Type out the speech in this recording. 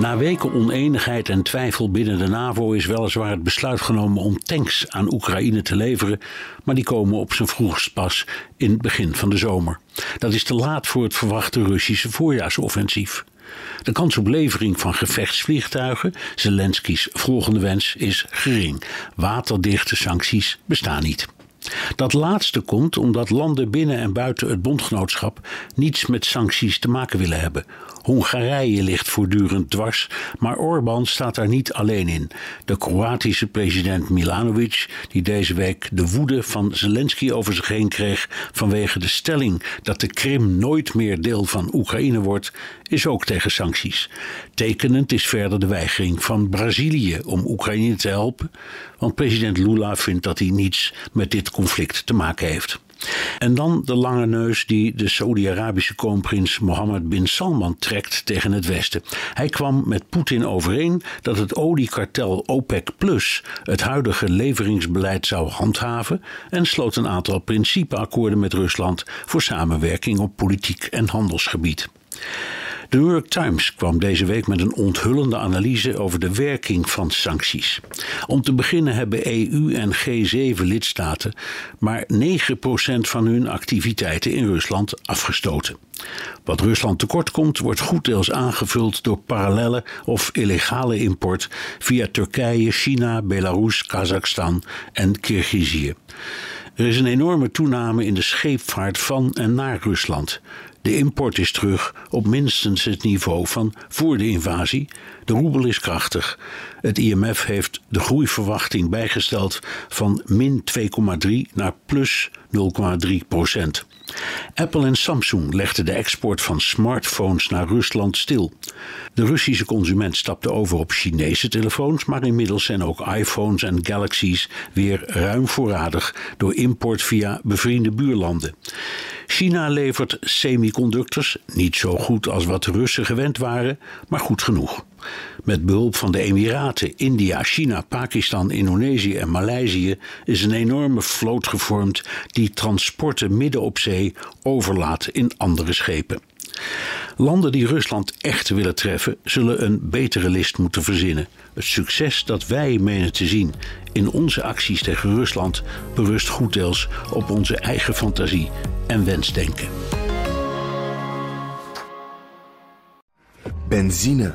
Na weken oneenigheid en twijfel binnen de NAVO is weliswaar het besluit genomen om tanks aan Oekraïne te leveren, maar die komen op zijn vroegst pas in het begin van de zomer. Dat is te laat voor het verwachte Russische voorjaarsoffensief. De kans op levering van gevechtsvliegtuigen, Zelensky's volgende wens, is gering. Waterdichte sancties bestaan niet. Dat laatste komt omdat landen binnen en buiten het bondgenootschap niets met sancties te maken willen hebben. Hongarije ligt voortdurend dwars, maar Orbán staat daar niet alleen in. De Kroatische president Milanovic, die deze week de woede van Zelensky over zich heen kreeg vanwege de stelling dat de Krim nooit meer deel van Oekraïne wordt, is ook tegen sancties. Tekenend is verder de weigering van Brazilië om Oekraïne te helpen, want president Lula vindt dat hij niets met dit conflict te maken heeft. En dan de lange neus die de Saudi-Arabische kroonprins Mohammed bin Salman trekt tegen het Westen. Hij kwam met Poetin overeen dat het oliekartel OPEC Plus het huidige leveringsbeleid zou handhaven en sloot een aantal principeakkoorden met Rusland voor samenwerking op politiek en handelsgebied. De New York Times kwam deze week met een onthullende analyse over de werking van sancties. Om te beginnen hebben EU en G7-lidstaten maar 9% van hun activiteiten in Rusland afgestoten. Wat Rusland tekort komt, wordt goed deels aangevuld door parallelle of illegale import via Turkije, China, Belarus, Kazachstan en Kirgizië. Er is een enorme toename in de scheepvaart van en naar Rusland. De import is terug op minstens het niveau van voor de invasie. De roebel is krachtig. Het IMF heeft de groeiverwachting bijgesteld van min 2,3 naar plus 0,3 procent. Apple en Samsung legden de export van smartphones naar Rusland stil. De Russische consument stapte over op Chinese telefoons, maar inmiddels zijn ook iPhones en Galaxies weer ruim voorradig door import via bevriende buurlanden. China levert semiconductors, niet zo goed als wat Russen gewend waren, maar goed genoeg. Met behulp van de Emiraten, India, China, Pakistan, Indonesië en Maleisië is een enorme vloot gevormd die transporten midden op zee overlaat in andere schepen. Landen die Rusland echt willen treffen, zullen een betere list moeten verzinnen. Het succes dat wij menen te zien in onze acties tegen Rusland berust goed deels op onze eigen fantasie en wensdenken. Benzine